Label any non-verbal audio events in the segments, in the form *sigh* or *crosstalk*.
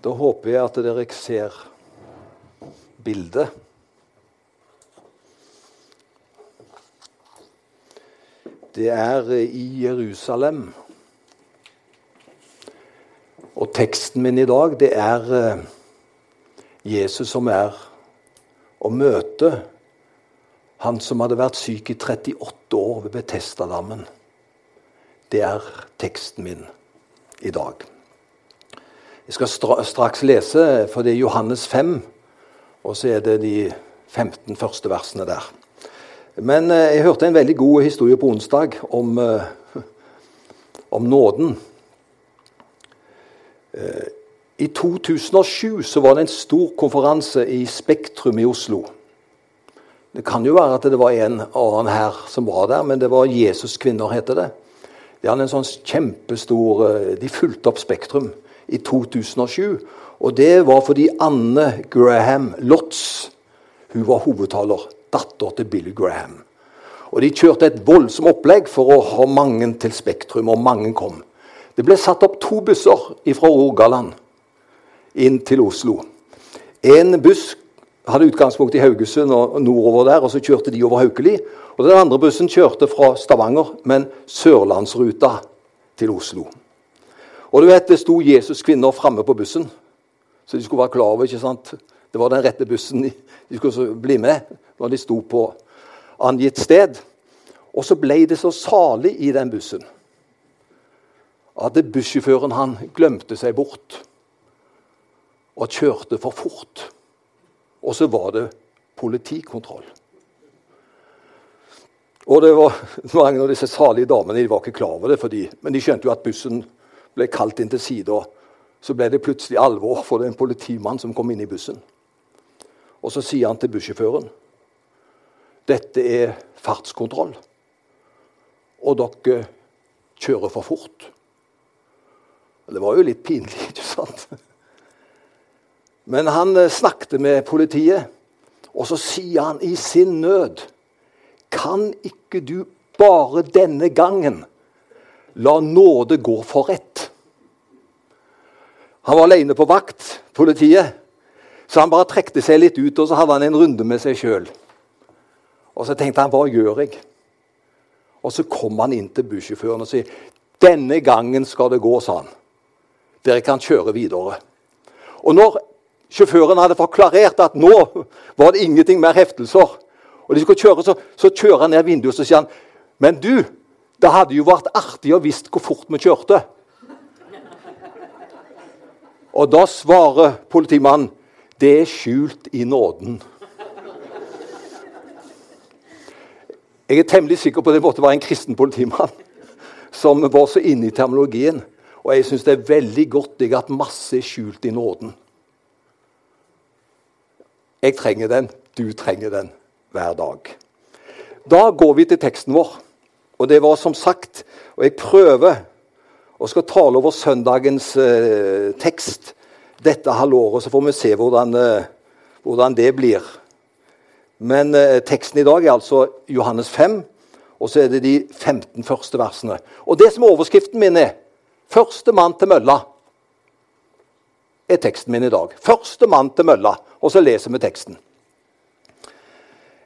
Da håper jeg at dere ser bildet. Det er i Jerusalem. Og teksten min i dag, det er eh, Jesus som er å møte han som hadde vært syk i 38 år ved Betestadammen. Det er teksten min i dag. Jeg skal straks lese, for det er Johannes 5, og så er det de 15 første versene der. Men eh, jeg hørte en veldig god historie på onsdag om, eh, *laughs* om nåden. Eh, I 2007 så var det en stor konferanse i Spektrum i Oslo. Det kan jo være at det var en annen her som var der, men det var Jesuskvinner, heter det. De hadde en sånn kjempestor De fulgte opp Spektrum i 2007. Og det var fordi Anne Graham Lotz hun var hovedtaler. Datter til Bill Graham. Og De kjørte et voldsomt opplegg for å ha mange til Spektrum, og mange kom. Det ble satt opp to busser fra Rogaland inn til Oslo. En buss hadde utgangspunkt i Haugesund og nordover der, og så kjørte de over Haukeli. Og Den andre bussen kjørte fra Stavanger, men sørlandsruta til Oslo. Og du vet, Det sto Jesus-kvinner framme på bussen, så de skulle være klar over ikke sant? Det var den rette bussen de skulle bli med når de sto på angitt sted. Og så ble det så salig i den bussen at bussjåføren han glemte seg bort og kjørte for fort. Og så var det politikontroll. Og det var *laughs* Mange av disse salige damene de var ikke klar over det, de, men de skjønte jo at bussen ble kalt inn til sida. Så ble det plutselig alvor for det en politimann som kom inn i bussen. Og så sier han til bussjåføren dette er fartskontroll, og dere kjører for fort. Det var jo litt pinlig, *laughs* ikke sant? Men han eh, snakket med politiet, og så sier han i sin nød Kan ikke du bare denne gangen la nåde gå for rett? Han var alene på vakt, politiet. Så han bare trekte seg litt ut, og så hadde han en runde med seg sjøl. Og så tenkte han, hva gjør jeg? Og så kom han inn til bussjåføren og sier, denne gangen skal det gå, sa han. Dere kan kjøre videre. Og når sjåføren hadde forklarert at nå var det ingenting mer heftelser, og de skulle kjøre, så, så kjører han ned vinduet og så sier han, men du, det hadde jo vært artig å visst hvor fort vi kjørte. Og da svarer politimannen det er skjult i nåden. Jeg er temmelig sikker på at det måtte være en kristen politimann som var så inne i terminologien. Og jeg syns det er veldig godt jeg at masse er skjult i nåden. Jeg trenger den, du trenger den hver dag. Da går vi til teksten vår. Og det var som sagt Og jeg prøver og skal tale over søndagens eh, tekst dette halvåret. Så får vi se hvordan, eh, hvordan det blir. Men eh, teksten i dag er altså Johannes 5, og så er det de 15 første versene. Og det som overskriften min er Første mann til mølla er teksten min i dag. Første mann til mølla. Og så leser vi teksten.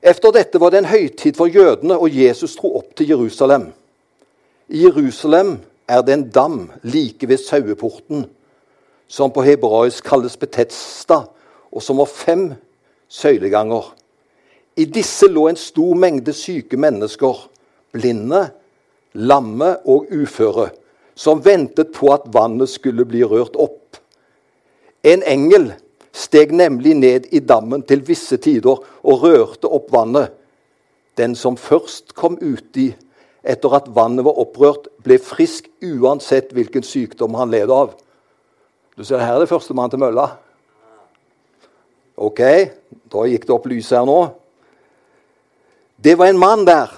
Efter dette var det en høytid for jødene, og Jesus dro opp til Jerusalem. I Jerusalem er det en dam like ved saueporten, som på hebraisk kalles Betetsta, og som har fem søyleganger. I disse lå en stor mengde syke mennesker, blinde, lamme og uføre, som ventet på at vannet skulle bli rørt opp. En engel steg nemlig ned i dammen til visse tider og rørte opp vannet. Den som først kom uti etter at vannet var opprørt, ble frisk uansett hvilken sykdom han led av. Du ser her er det førstemann til mølla. Ok, da gikk det opp lys her nå. Det var en mann der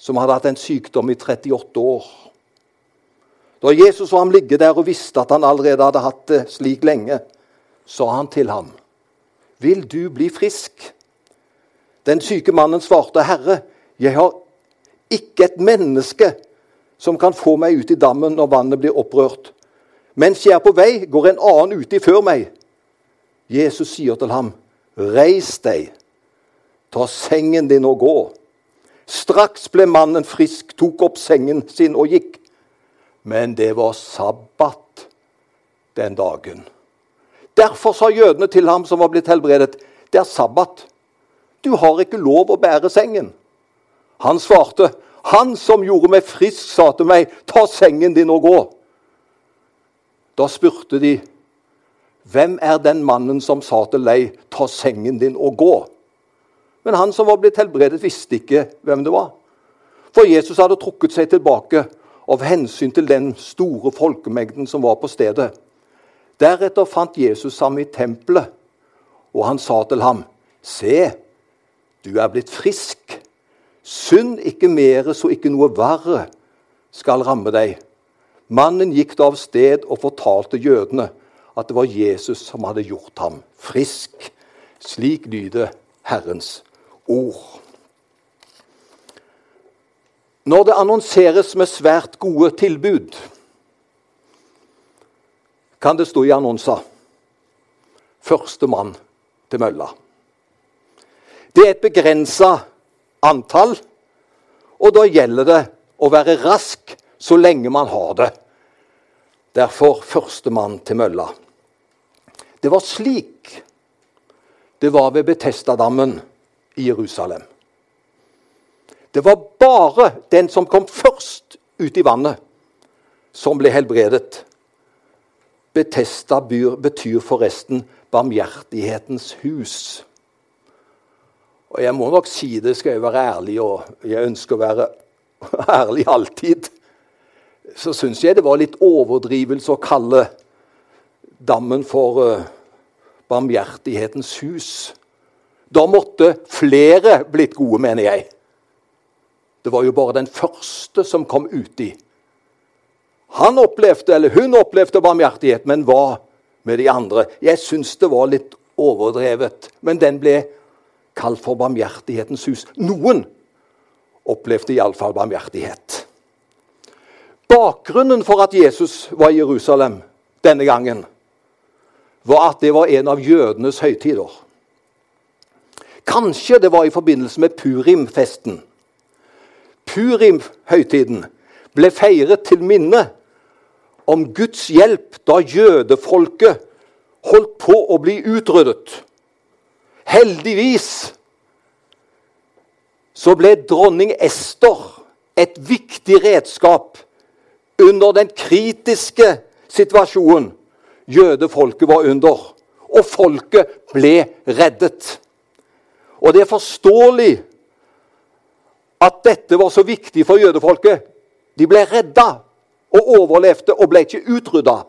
som hadde hatt en sykdom i 38 år. Da Jesus så ham ligge der og visste at han allerede hadde hatt det slik lenge, sa han til ham, 'Vil du bli frisk?' Den syke mannen svarte, 'Herre, jeg har ikke et menneske som kan få meg ut i dammen når vannet blir opprørt. Mens jeg er på vei, går en annen uti før meg. Jesus sier til ham, Reis deg, ta sengen din og gå. Straks ble mannen frisk, tok opp sengen sin og gikk. Men det var sabbat den dagen. Derfor sa jødene til ham som var blitt helbredet, det er sabbat. Du har ikke lov å bære sengen. Han svarte, han som gjorde meg frisk, sa til meg, ta sengen din og gå. Da spurte de, hvem er den mannen som sa til deg, ta sengen din og gå? Men han som var blitt helbredet, visste ikke hvem det var. For Jesus hadde trukket seg tilbake av hensyn til den store folkemengden som var på stedet. Deretter fant Jesus ham i tempelet, og han sa til ham, Se, du er blitt frisk. Synd ikke mere, så ikke noe verre skal ramme deg. Mannen gikk da av sted og fortalte jødene at det var Jesus som hadde gjort ham frisk. Slik lyder Herrens ord. Når det annonseres med svært gode tilbud, kan det stå i annonser 'Førstemann til mølla'. Det er et begrensa antall, og da gjelder det å være rask så lenge man har det. Derfor førstemann til mølla. Det var slik det var ved Betestadammen i Jerusalem. Det var bare den som kom først ut i vannet, som ble helbredet. Betesta betyr forresten barmhjertighetens hus. Og jeg må nok si det, skal jeg være ærlig, og jeg ønsker å være *laughs* ærlig alltid. Så syns jeg det var litt overdrivelse å kalle dammen for uh, barmhjertighetens hus. Da måtte flere blitt gode, mener jeg. Det var jo bare den første som kom uti. Han opplevde, eller hun opplevde barmhjertighet, men hva med de andre? Jeg syns det var litt overdrevet, men den ble kalt for barmhjertighetens hus. Noen opplevde iallfall barmhjertighet. Bakgrunnen for at Jesus var i Jerusalem denne gangen, var at det var en av jødenes høytider. Kanskje det var i forbindelse med Purim-festen. Purim-høytiden ble feiret til minne om Guds hjelp da jødefolket holdt på å bli utryddet. Heldigvis så ble dronning Ester et viktig redskap under den kritiske situasjonen jødefolket var under. Og folket ble reddet. Og det er forståelig at dette var så viktig for jødefolket. De ble redda og overlevde og ble ikke utrydda.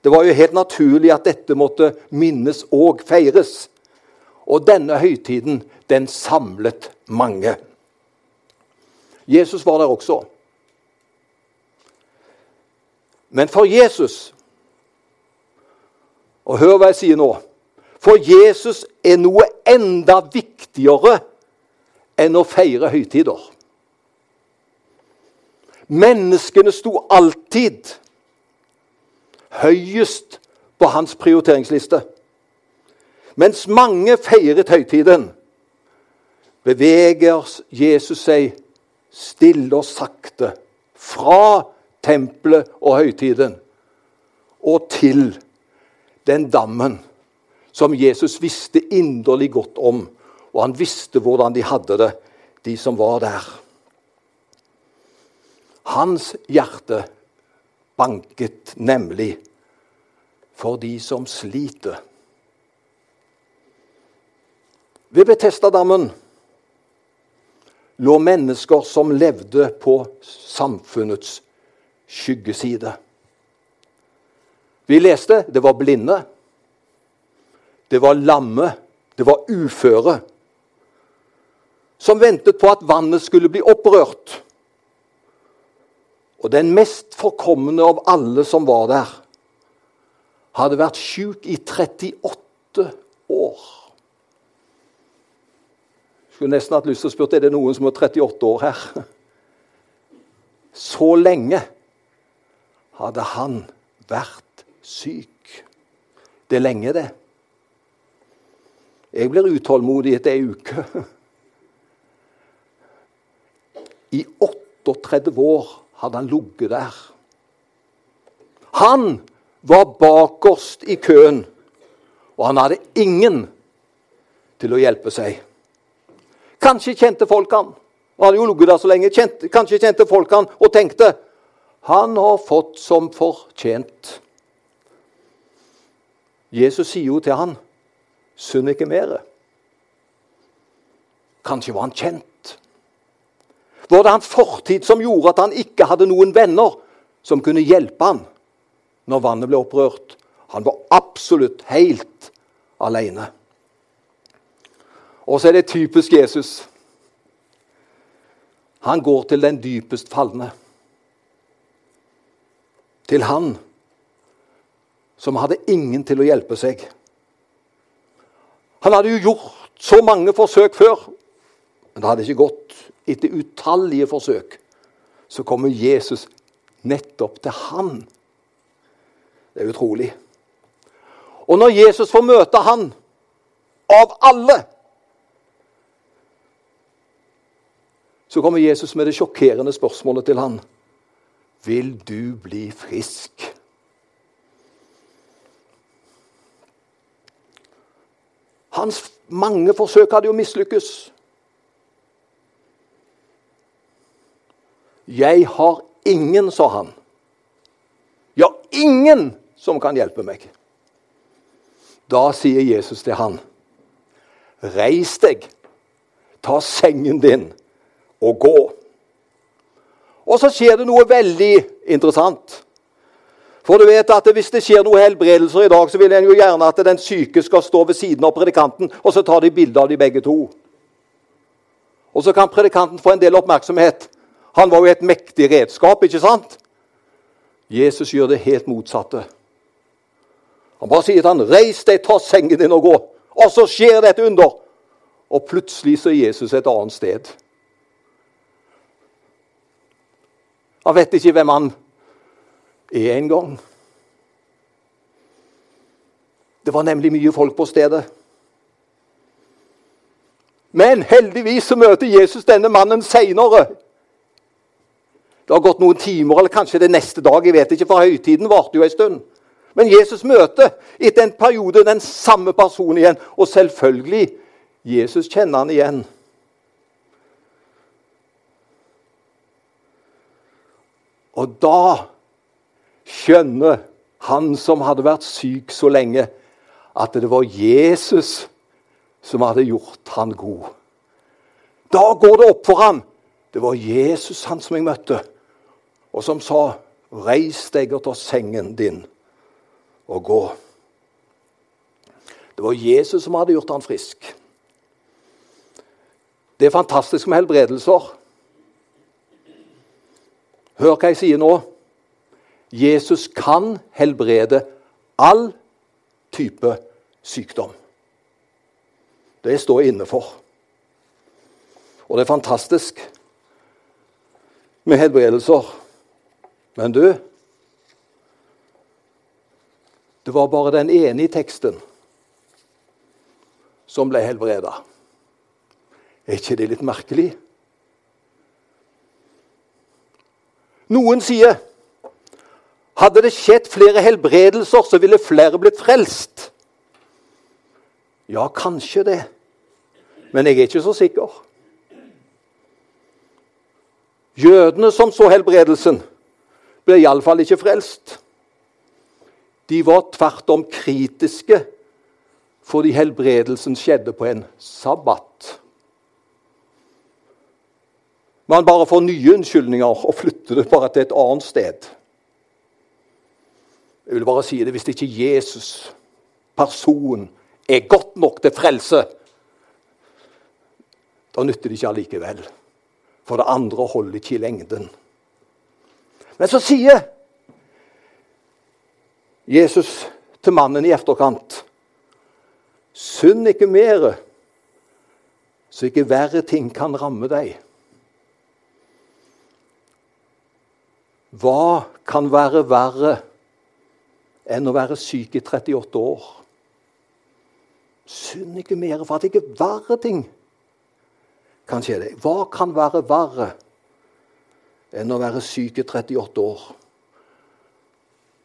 Det var jo helt naturlig at dette måtte minnes og feires. Og denne høytiden, den samlet mange. Jesus var der også. Men for Jesus Og hør hva jeg sier nå. For Jesus er noe enda viktigere enn å feire høytider. Menneskene sto alltid høyest på hans prioriteringsliste. Mens mange feiret høytiden, beveger Jesus seg stille og sakte fra tempelet og høytiden og til den dammen som Jesus visste inderlig godt om. Og han visste hvordan de hadde det, de som var der. Hans hjerte banket nemlig for de som sliter. Ved Betestadammen lå mennesker som levde på samfunnets skyggeside. Vi leste det var blinde, det var lamme, det var uføre. Som ventet på at vannet skulle bli opprørt. Og den mest forkomne av alle som var der, hadde vært sjuk i 38 år. Skulle nesten hatt lyst til å spørre er det noen som er 38 år her. Så lenge hadde han vært syk. Det er lenge, det. Jeg blir utålmodig etter ei uke. I 38 år hadde han ligget der. Han var bakerst i køen, og han hadde ingen til å hjelpe seg. Kanskje kjente folk han. Han hadde jo der så lenge. Kjente, kanskje kjente folk han og tenkte han har fått som fortjent. Jesus sier jo til han, synd ikke mere. Kanskje var han kjent. Var det hans fortid som gjorde at han ikke hadde noen venner som kunne hjelpe han når vannet ble opprørt? Han var absolutt helt alene. Og så er det typisk Jesus. Han går til den dypest falne. Til han som hadde ingen til å hjelpe seg. Han hadde jo gjort så mange forsøk før, men det hadde ikke gått. Etter utallige forsøk så kommer Jesus nettopp til han. Det er utrolig. Og når Jesus får møte han, av alle Så kommer Jesus med det sjokkerende spørsmålet til han. Vil du bli frisk? Hans mange forsøk hadde jo mislykkes. Jeg har ingen, sa han. Ja, ingen som kan hjelpe meg. Da sier Jesus til han, reis deg, ta sengen din å gå. Og så skjer det noe veldig interessant. For du vet at Hvis det skjer noe helbredelser i dag, så vil en jo gjerne at den syke skal stå ved siden av predikanten, og så tar de bilde av de begge to. Og så kan predikanten få en del oppmerksomhet. Han var jo et mektig redskap, ikke sant? Jesus gjør det helt motsatte. Han bare sier til han, 'Reis deg, ta sengen din og gå.' Og så skjer det et under. Og plutselig så er Jesus et annet sted. Han vet ikke hvem han er engang. Det var nemlig mye folk på stedet. Men heldigvis så møter Jesus denne mannen seinere. Det har gått noen timer, eller kanskje det neste dag. jeg vet ikke, For høytiden varte jo en stund. Men Jesus møter etter en periode den samme personen igjen. Og selvfølgelig Jesus kjenner han igjen. Og da skjønner han som hadde vært syk så lenge, at det var Jesus som hadde gjort han god. Da går det opp for ham. Det var Jesus han som jeg møtte, og som sa, 'Reis deg og ta sengen din og gå'. Det var Jesus som hadde gjort han frisk. Det er fantastisk med helbredelser. Hør hva jeg sier nå. Jesus kan helbrede all type sykdom. Det står jeg inne for. Og det er fantastisk med helbredelser. Men du Det var bare den ene i teksten som ble helbreda. Er ikke det litt merkelig? Noen sier hadde det skjedd flere helbredelser, så ville flere blitt frelst. Ja, kanskje det. Men jeg er ikke så sikker. Jødene som så helbredelsen, ble iallfall ikke frelst. De var tvert om kritiske fordi helbredelsen skjedde på en sabbat. Man bare får nye unnskyldninger og flytter det bare til et annet sted. Jeg vil bare si det hvis ikke Jesus, personen, er godt nok til frelse, da nytter det ikke allikevel. For det andre holder ikke i lengden. Men så sier Jesus til mannen i efterkant Synd ikke mere, så ikke verre ting kan ramme deg. Hva kan være verre enn å være syk i 38 år. Synd ikke mer, for at ikke verre ting kan skje deg. Hva kan være verre enn å være syk i 38 år?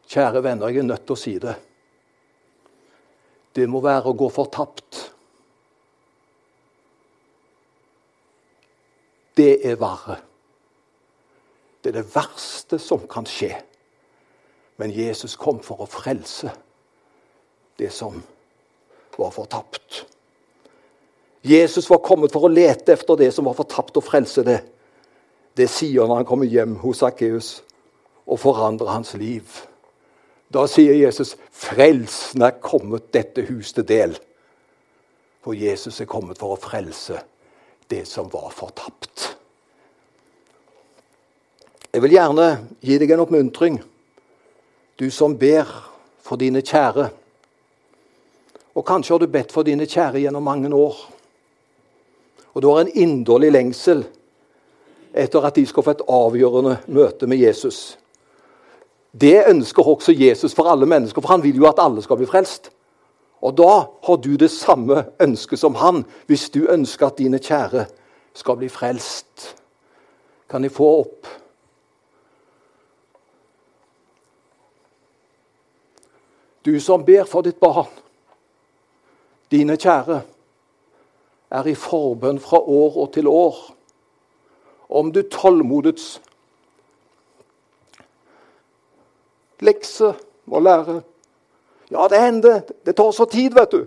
Kjære venner, jeg er nødt til å si det. Det må være å gå fortapt. Det er verre. Det er det verste som kan skje. Men Jesus kom for å frelse det som var fortapt. Jesus var kommet for å lete efter det som var fortapt, og frelse det. Det sier han når han kommer hjem hos Sakkeus og forandrer hans liv. Da sier Jesus, 'Frelsen er kommet dette hus til del'. For Jesus er kommet for å frelse det som var fortapt. Jeg vil gjerne gi deg en oppmuntring, du som ber for dine kjære. Og kanskje har du bedt for dine kjære gjennom mange år. Og du har en inderlig lengsel etter at de skal få et avgjørende møte med Jesus. Det ønsker også Jesus for alle mennesker, for han vil jo at alle skal bli frelst. Og da har du det samme ønsket som han, hvis du ønsker at dine kjære skal bli frelst. Kan de få opp Du som ber for ditt barn, dine kjære, er i forbønn fra år og til år. Om du tålmodets lekse må lære Ja, det hender. Det tar så tid, vet du.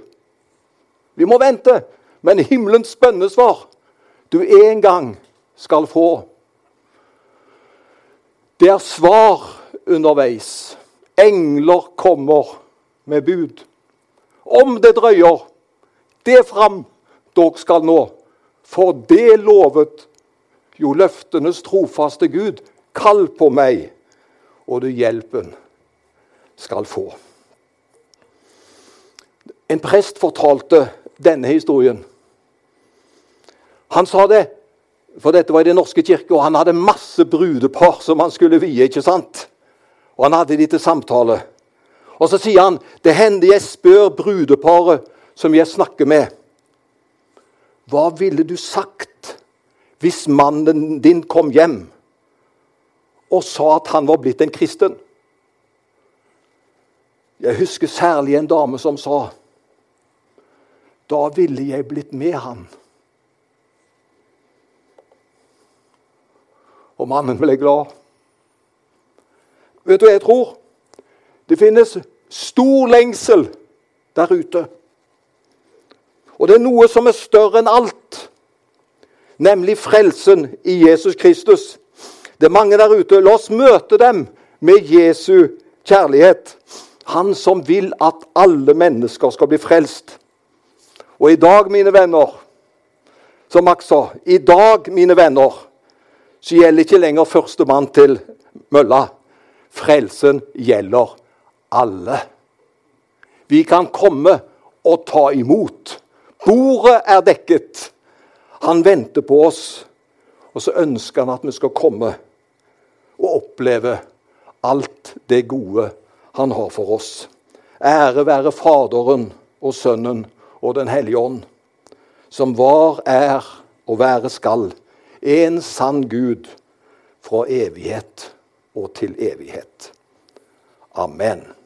Vi må vente. Men himmelens bønnesvar du en gang skal få, det er svar underveis. Engler kommer med bud. Om det drøyer, det fram dere skal nå. For det lovet jo løftenes trofaste Gud. Kall på meg, og du hjelpen skal få. En prest fortalte denne historien. Han sa det, for dette var i Den norske kirke, og han hadde masse brudepar som han skulle vie. ikke sant? Og han hadde de til samtale. Og så sier han det hender jeg spør brudeparet som jeg snakker med, hva ville du sagt hvis mannen din kom hjem og sa at han var blitt en kristen? Jeg husker særlig en dame som sa da ville jeg blitt med han. Og mannen ble glad. Vet du hva jeg tror? Det finnes stor lengsel der ute. Og det er noe som er større enn alt, nemlig frelsen i Jesus Kristus. Det er mange der ute. La oss møte dem med Jesu kjærlighet. Han som vil at alle mennesker skal bli frelst. Og i dag, mine venner, som Max sa, i dag, mine venner, så gjelder ikke lenger førstemann til mølla. Frelsen gjelder alle. Vi kan komme og ta imot. Bordet er dekket. Han venter på oss, og så ønsker han at vi skal komme og oppleve alt det gode han har for oss. Ære være Faderen og Sønnen og Den hellige ånd, som var, er og være skal, en sann Gud fra evighet og til evighet. Amen.